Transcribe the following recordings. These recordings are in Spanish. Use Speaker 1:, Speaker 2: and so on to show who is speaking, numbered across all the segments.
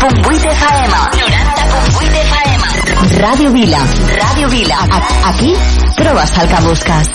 Speaker 1: 90.8 FM. 90.8 FM. Radio Vila. Radio Vila. Aquí trobes el.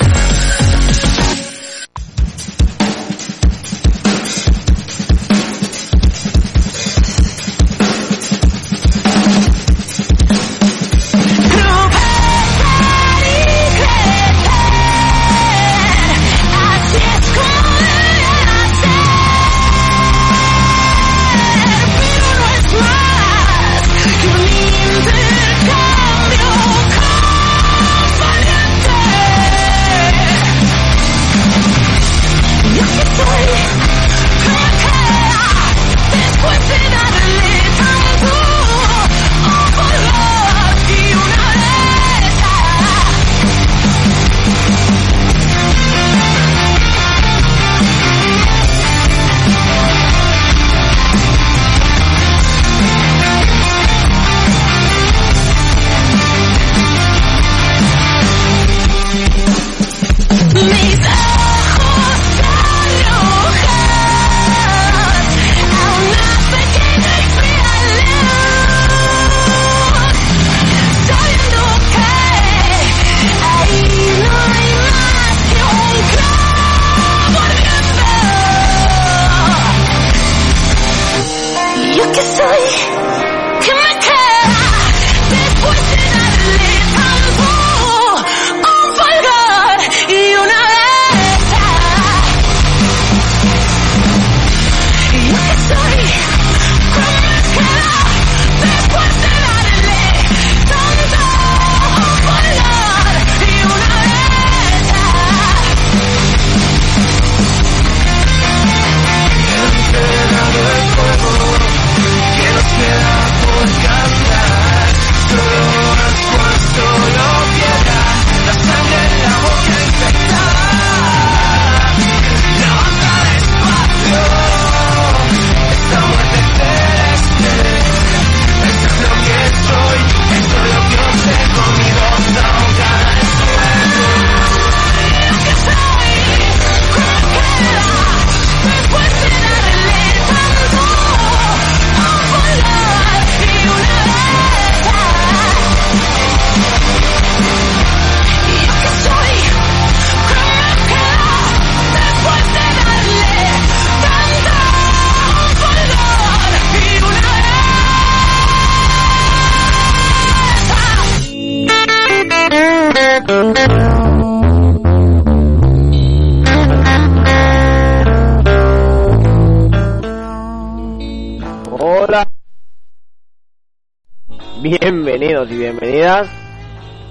Speaker 2: Bienvenidos y bienvenidas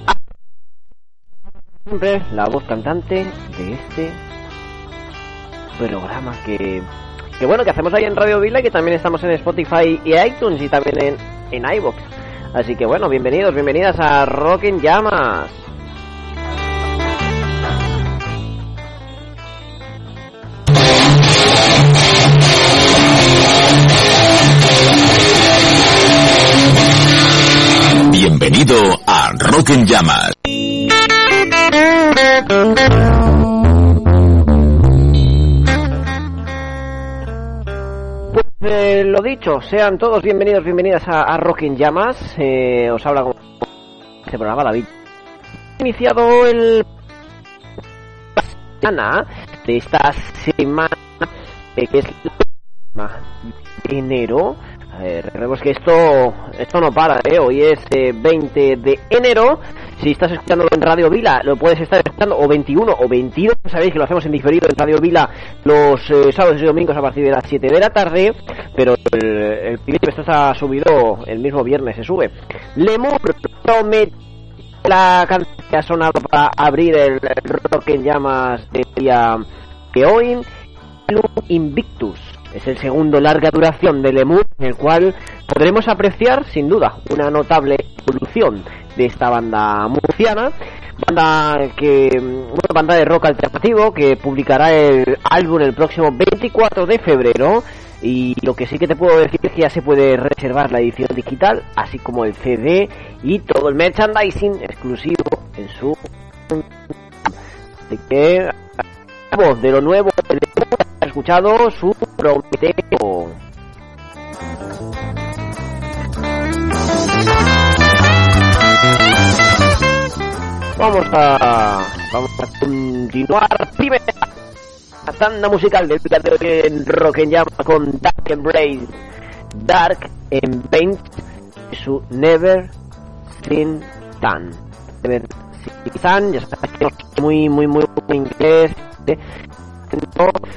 Speaker 2: a siempre la voz cantante de este programa que, que bueno que hacemos ahí en Radio Vila y que también estamos en Spotify y iTunes y también en, en iVoox. Así que bueno, bienvenidos, bienvenidas a Rock en Llamas.
Speaker 3: Rock Llamas.
Speaker 2: Pues eh, lo dicho, sean todos bienvenidos, bienvenidas a, a Llamas. Eh, os habla con este programa David. Iniciado el semana de esta semana eh, que es la de enero. Recordemos que esto esto no para, ¿eh? Hoy es eh, 20 de enero. Si estás escuchando en Radio Vila, lo puedes estar escuchando o 21 o 22. Sabéis que lo hacemos en diferido en Radio Vila los eh, sábados y domingos a partir de las 7 de la tarde. Pero el, el clip esto está subido el mismo viernes, se sube. Lemur promete la canción que ha sonado para abrir el rock en llamas de día que hoy. Invictus es el segundo larga duración de Lemur, en el cual podremos apreciar, sin duda, una notable evolución de esta banda murciana. Banda que una banda de rock alternativo que publicará el álbum el próximo 24 de febrero y lo que sí que te puedo decir es que ya se puede reservar la edición digital así como el CD y todo el merchandising exclusivo en su así que de lo nuevo escuchado su prometeo. Vamos a, vamos a continuar. Primera tanda musical del de en Rock en Llama con Dark Embrace. Dark and Paint su Never Seen Tan. Never Seen Tan, ya sabes que es muy, muy, muy inglés. ¿eh?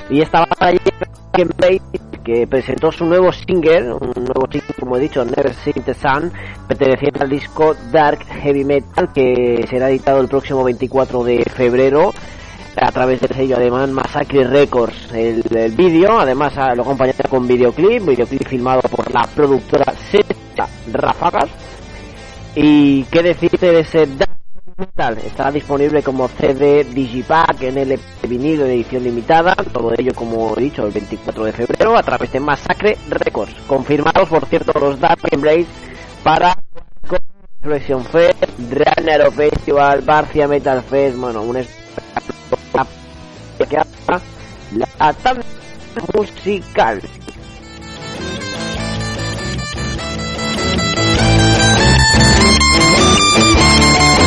Speaker 2: Y esta batalla que presentó su nuevo single, un nuevo single como he dicho, Never Seen the Sun, perteneciente al disco Dark Heavy Metal que será editado el próximo 24 de febrero a través del sello alemán Massacre Records. El, vídeo, además, ah, lo acompañará con videoclip, videoclip filmado por la productora Seta Ráfagas. Y qué decirte de ese Dark Estará disponible como CD Digipack en el vinilo de edición limitada, todo ello como he dicho el 24 de febrero a través de Massacre Records. Confirmados por cierto los Dark Embrace para Resurrection Fest, Runner Festival, Barcia Metal Fest, bueno, un espectáculo que la tanda musical.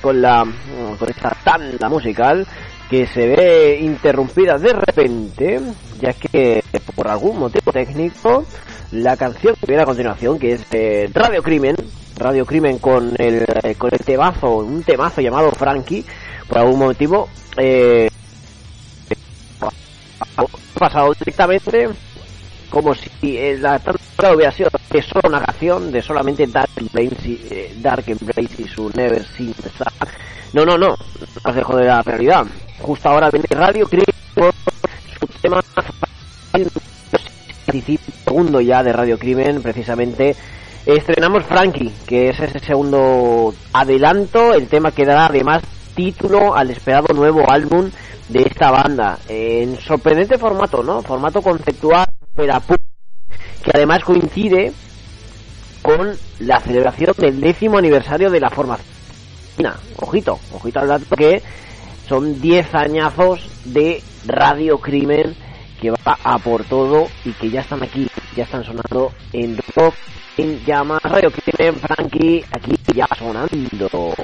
Speaker 2: con la con esta tanda musical que se ve interrumpida de repente, ya que por algún motivo técnico la canción que viene a continuación, que es eh, Radio Crimen, Radio Crimen con el eh, con el temazo, un temazo llamado Frankie, por algún motivo eh, ha pasado directamente como si eh, la tanda hubiera sido de solo una canción de solamente Dark Embrace eh, Dark Embrace y su Never Seen the Sun. No, no, no, os dejo de la realidad. Justo ahora viene Radio con su tema segundo ya de Radio Crimen, precisamente estrenamos Frankie, que es ese segundo adelanto, el tema que dará además título al esperado nuevo álbum de esta banda, en sorprendente formato, ¿no? Formato conceptual, pero que además coincide con la celebración del décimo aniversario de la formación. Ojito, ojito al dato que son 10 añazos de Radio Crimen que va a por todo y que ya están aquí, ya están sonando en rock, en llamas, Radio Crimen, Frankie, aquí ya sonando.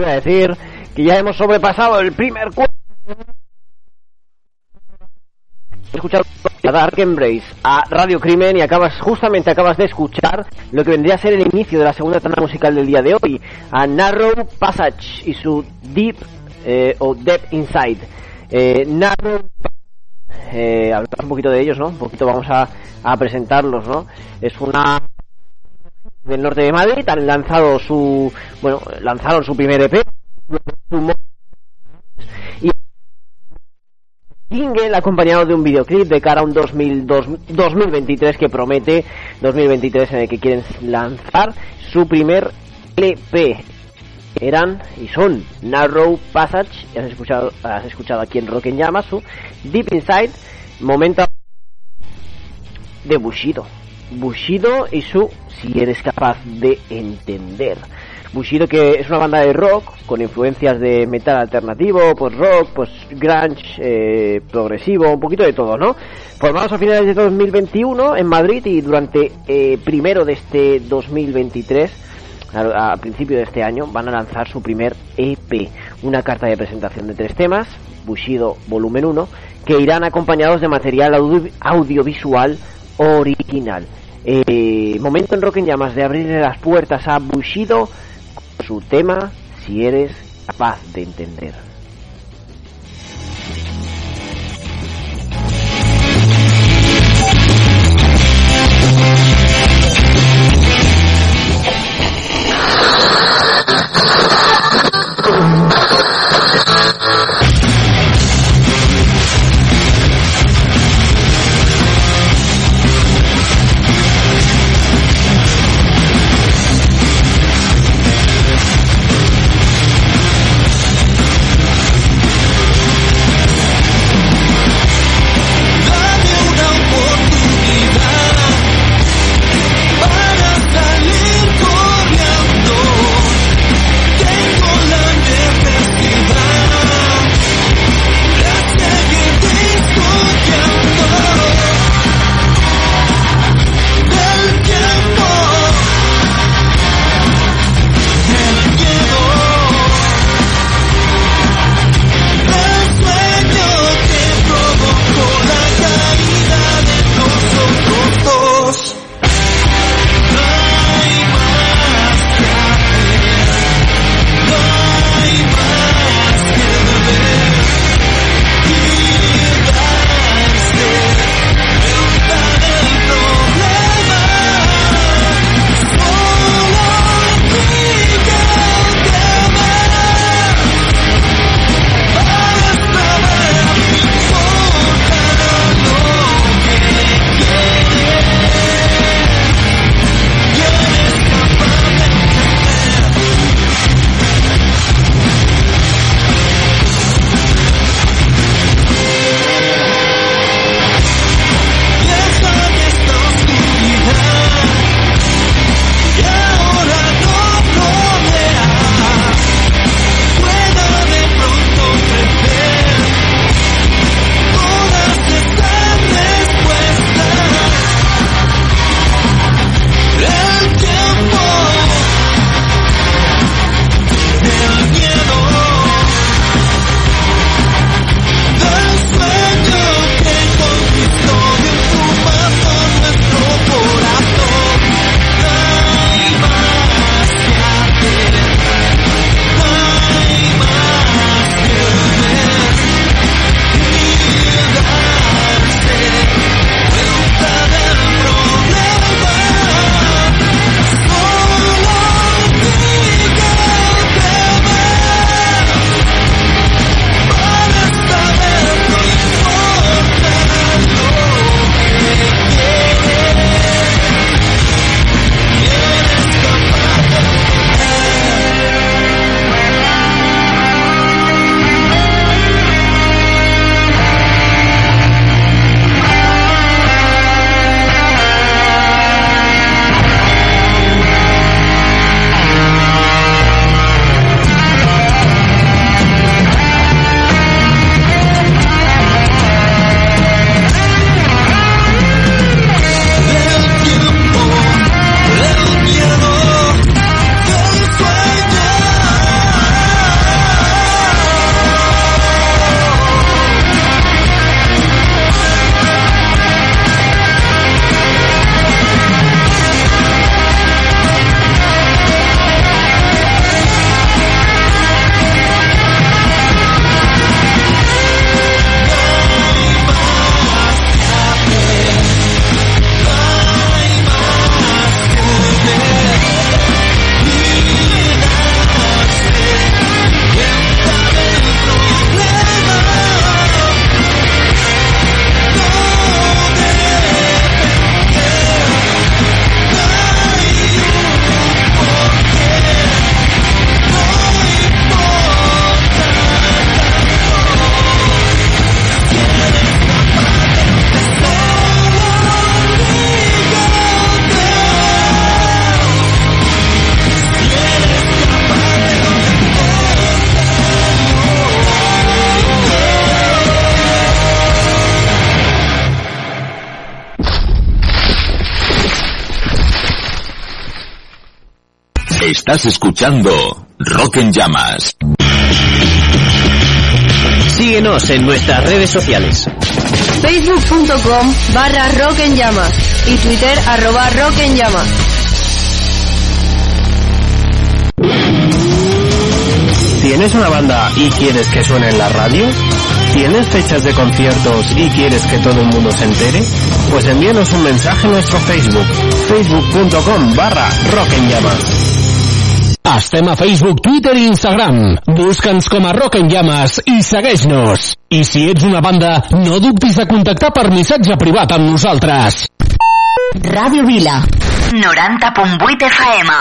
Speaker 2: Voy a decir? Que ya hemos sobrepasado el primer cuarto. Escuchar a Dark Embrace a Radio Crimen y acabas justamente acabas de escuchar lo que vendría a ser el inicio de la segunda tanda musical del día de hoy a Narrow Passage y su Deep eh, o Deep Inside eh, Narrow eh, hablamos un poquito de ellos no un poquito vamos a, a presentarlos no es una del norte de Madrid han lanzado su bueno lanzaron su primer EP y single acompañado de un videoclip de cara a un 2000, 2023 que promete 2023 en el que quieren lanzar su primer LP eran y son Narrow Passage has escuchado has escuchado aquí en Rock en Llamas su Deep Inside momento de Bushido Bushido y su Si eres capaz de entender. Bushido que es una banda de rock con influencias de metal alternativo, pues rock, pues grunge, eh, progresivo, un poquito de todo, ¿no? Formados a finales de 2021 en Madrid y durante eh, primero de este 2023 a, principio de este año van a lanzar su primer EP, una carta de presentación de tres temas, Bushido volumen 1, que irán acompañados de material audio audiovisual original. Eh, momento en Rock en Llamas de abrirle las puertas a Bushido con su tema Si eres capaz de entender.
Speaker 3: Estás escuchando Rock en Llamas.
Speaker 4: Síguenos en nuestras redes sociales.
Speaker 5: Facebook.com barra Rock en Llamas y Twitter arroba Rock en Llamas.
Speaker 6: ¿Tienes una banda y quieres que suene en la radio? ¿Tienes fechas de conciertos y quieres que todo el mundo se entere? Pues envíanos un mensaje a nuestro Facebook, facebook.com barra Rock en Llamas.
Speaker 7: Estem a Facebook, Twitter i Instagram. Busca'ns com a Rock en Llames i segueix-nos. I si ets una banda, no dubtis de contactar per missatge privat amb nosaltres.
Speaker 1: Ràdio Vila. 90.8 FM.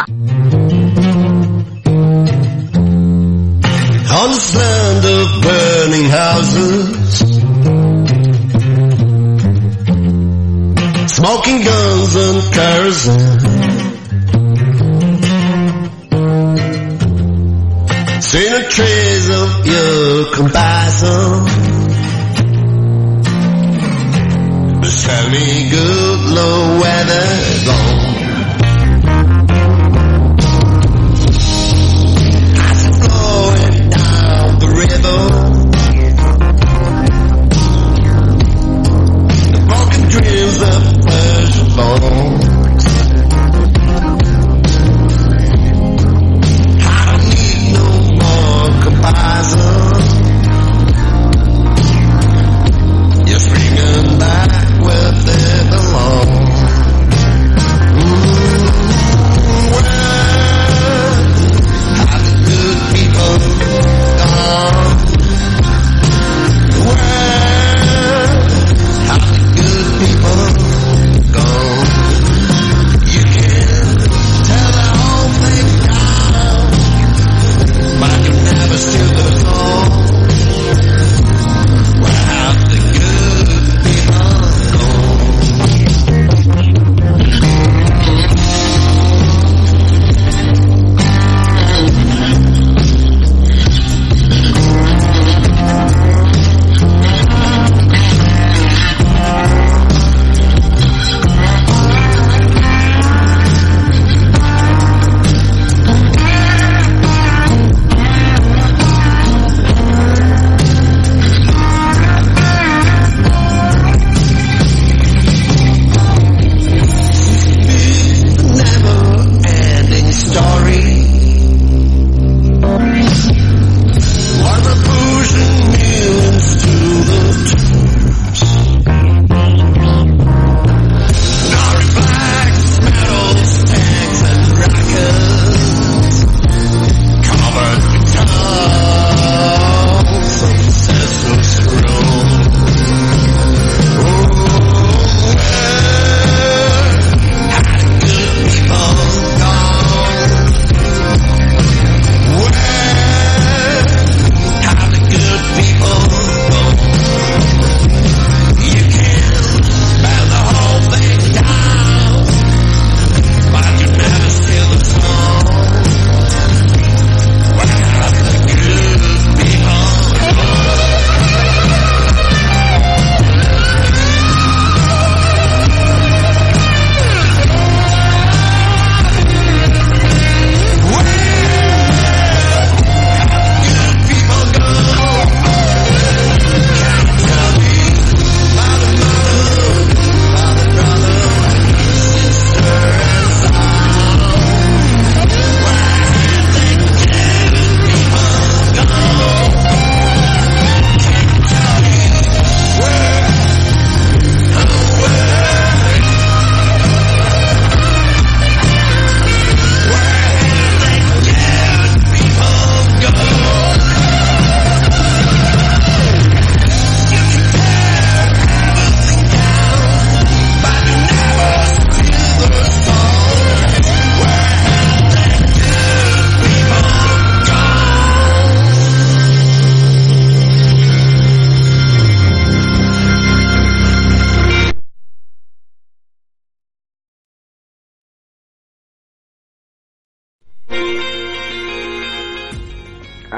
Speaker 8: On this land of burning houses Smoking guns and kerosene Seen a trace of your compassion tell me good Lord where they're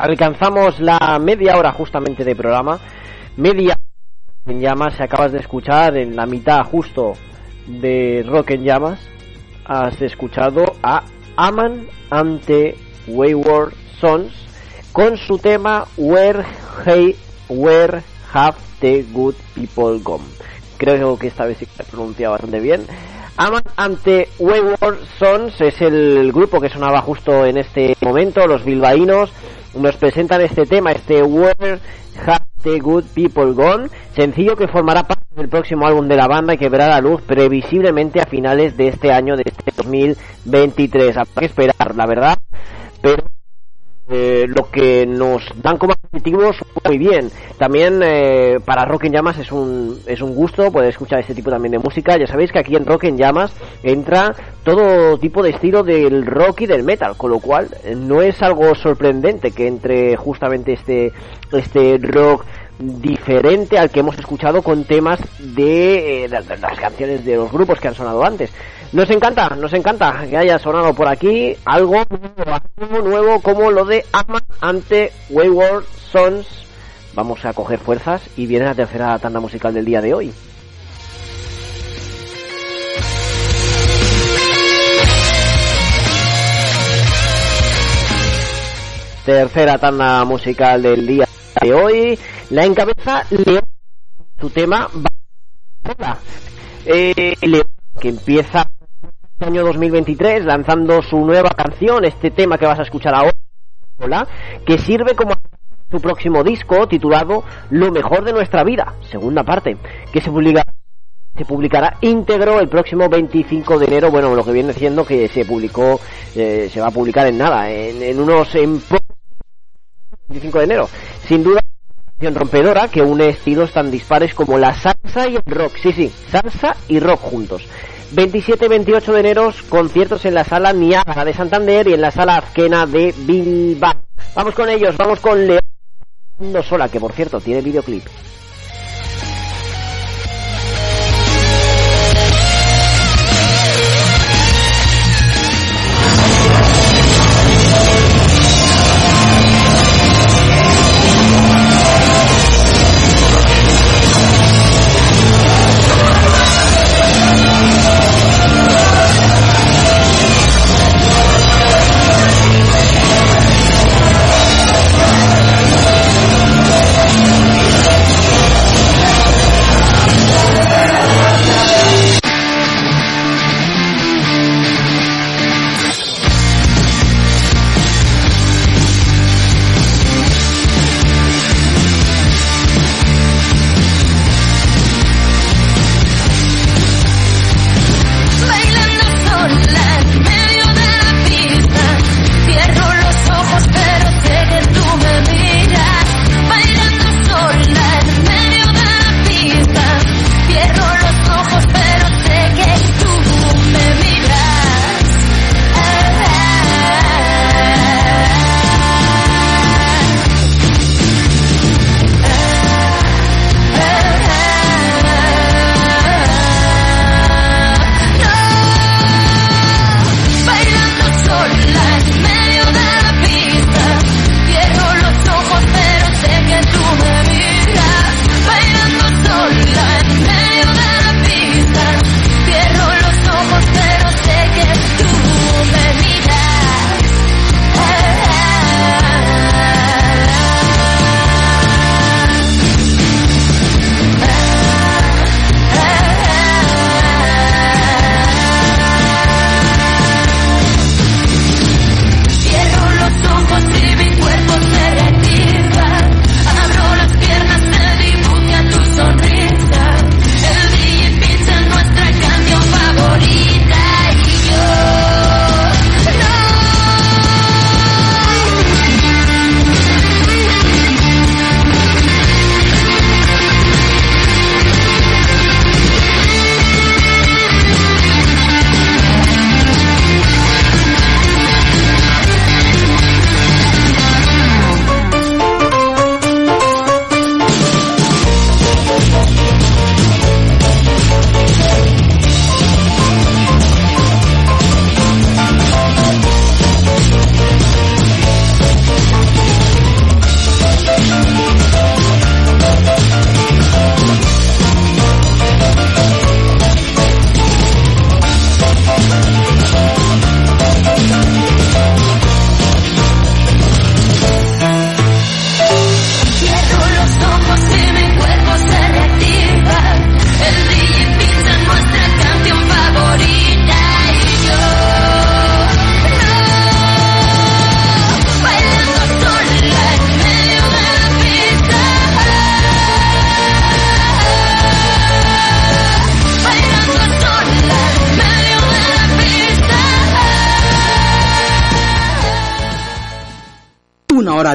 Speaker 2: Alcanzamos la media hora justamente de programa. Media en llamas, se acabas de escuchar en la mitad justo de Rock en llamas. Has escuchado a Aman ante Wayward Sons con su tema Where, hey, where Have the Good People Gone. Creo que esta vez sí que he pronunciado bastante bien. Aman ante Wayward Sons es el grupo que sonaba justo en este momento, los bilbaínos nos presentan este tema, este Where Have the Good People Gone, sencillo que formará parte del próximo álbum de la banda y que verá la luz previsiblemente a finales de este año, de este 2023. Habrá que esperar, la verdad, pero eh, lo que nos dan como objetivos muy bien. También eh, para Rock en Llamas es un, es un gusto poder escuchar este tipo también de música. Ya sabéis que aquí en Rock en Llamas entra todo tipo de estilo del rock y del metal, con lo cual eh, no es algo sorprendente que entre justamente este, este rock diferente al que hemos escuchado con temas de, eh, de- las canciones de los grupos que han sonado antes. Nos encanta, nos encanta que haya sonado por aquí algo nuevo, nuevo como lo de Ama ante Wayward Sons. Vamos a coger fuerzas y viene la tercera tanda musical del día de hoy. Tercera tanda musical del día de hoy. La encabeza León. Su tema. Eh, León, que empieza este año 2023 lanzando su nueva canción, este tema que vas a escuchar ahora, que sirve como su próximo disco titulado Lo mejor de nuestra vida, segunda parte, que se publicará se publicará íntegro el próximo 25 de enero. Bueno, lo que viene siendo que se publicó, eh, se va a publicar en nada, en, en unos en po- 25 de enero. Sin duda, una rompedora que une estilos tan dispares como la salsa y el rock. Sí, sí, salsa y rock juntos. 27 y 28 de enero, conciertos en la sala Niágara de Santander y en la sala Azquena de Bilbao. Vamos con ellos, vamos con León Sola, que por cierto tiene videoclip.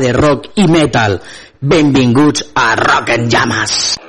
Speaker 8: De rock i metal. Benvinguts a Rock en Llamas.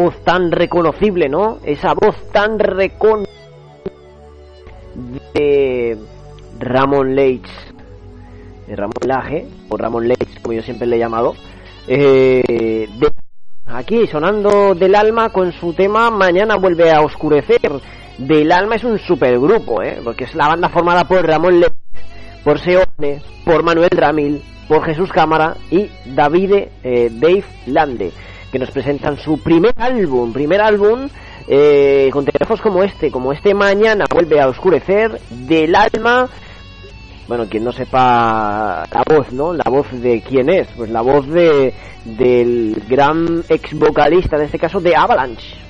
Speaker 2: Voz tan reconocible, ¿no? Esa voz tan reconocible de Ramón Leitch, de Ramón Laje, o Ramón Leitch, como yo siempre le he llamado, eh, de, aquí sonando del alma con su tema Mañana vuelve a oscurecer. Del alma es un supergrupo, ¿eh? porque es la banda formada por Ramón Leitch, por Seone, por Manuel Ramil, por Jesús Cámara y Davide eh, Dave Lande, que nos presentan su primer álbum, primer álbum eh, con teléfonos como este, como este mañana vuelve a oscurecer del alma. Bueno, quien no sepa la voz, ¿no? La voz de quién es, pues la voz de del gran ex vocalista, en este caso de Avalanche.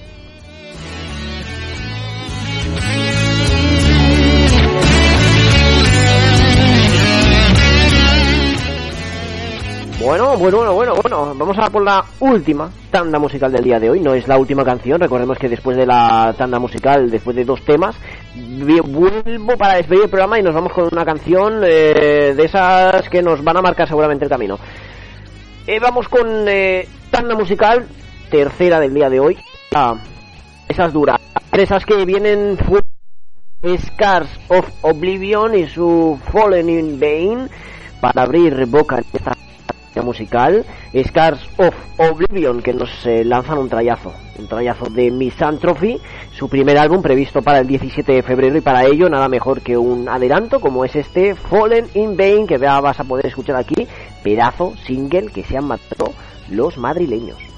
Speaker 2: Bueno, bueno, bueno, bueno, bueno, vamos a por la última tanda musical del día de hoy. No es la última canción, recordemos que después de la tanda musical, después de dos temas, vuelvo para despedir el programa y nos vamos con una canción eh, de esas que nos van a marcar seguramente el camino. Eh, vamos con eh, tanda musical, tercera del día de hoy. Ah, esas duras, esas que vienen fu- Scars of Oblivion y su Fallen in Vain para abrir boca en esta musical Scars of Oblivion que nos eh, lanzan un trayazo un trayazo de Misanthropy su primer álbum previsto para el 17 de febrero y para ello nada mejor que un adelanto como es este Fallen in Vain que vas a poder escuchar aquí pedazo single que se han matado los madrileños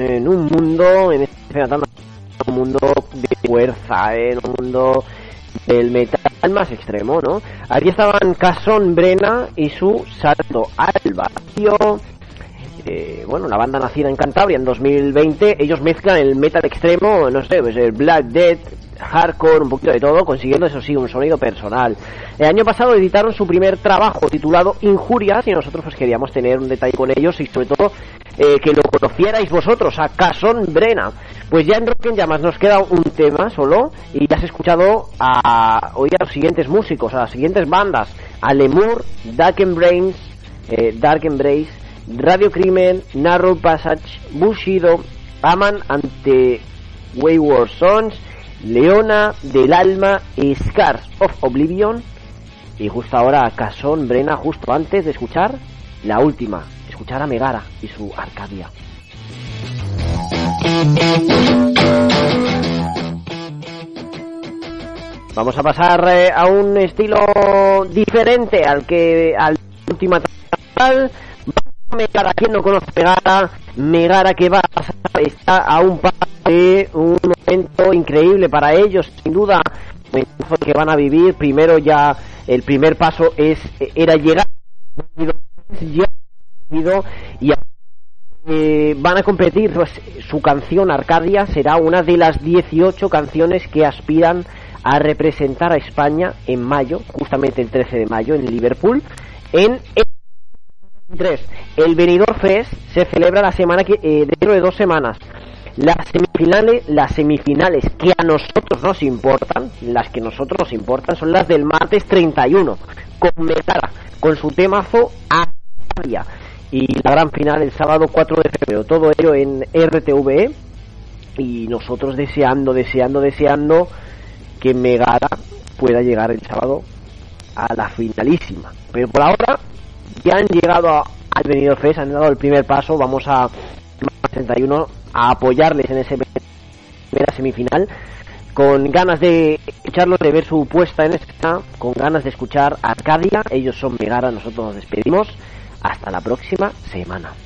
Speaker 2: en un, mundo, en este un mundo de fuerza, ¿eh? en un mundo del metal más extremo, ¿no? Aquí estaban Cason Brena y su salto al vacío. Eh, bueno, una banda nacida en Cantabria en 2020. Ellos mezclan el metal extremo, no sé, pues el Black Death, hardcore, un poquito de todo, consiguiendo eso sí, un sonido personal. El año pasado editaron su primer trabajo titulado Injurias y nosotros pues queríamos tener un detalle con ellos y sobre todo eh, que lo conocierais vosotros, a Cason Brena. Pues ya en Rock en Llamas nos queda un tema solo y ya has escuchado a, hoy a los siguientes músicos, a las siguientes bandas, a Lemur, Dark Embrace, eh, Dark Embrace, Radio Crimen, Narrow Passage, Bushido, Aman ante Wayward Sons, Leona del Alma Scars of Oblivion. Y justo ahora Casón Brena, justo antes de escuchar la última, escuchar a Megara y su Arcadia. Vamos a pasar eh, a un estilo diferente al que al última Megara, quien no conoce Megara, Megara que va a pasar está a un paso de un momento increíble para ellos, sin duda, que van a vivir. Primero ya el primer paso es era llegar y eh, van a competir. Pues, su canción Arcadia será una de las 18 canciones que aspiran a representar a España en mayo, justamente el 13 de mayo en Liverpool, en el 3. El Benidorm Fest se celebra la semana que eh, dentro de dos semanas. Las semifinales, las semifinales que a nosotros nos importan, las que a nosotros nos importan, son las del martes 31, con Metara, con su temazo Arcadia y la gran final el sábado 4 de febrero. Todo ello en RTVE y nosotros deseando, deseando, deseando que Megara pueda llegar el sábado a la finalísima. Pero por ahora ya han llegado al venido Fest, han dado el primer paso, vamos a 31 a apoyarles en ese primera semifinal con ganas de escucharlos, de ver su puesta en esta, con ganas de escuchar Arcadia, ellos son Megara, nosotros nos despedimos. Hasta la próxima semana.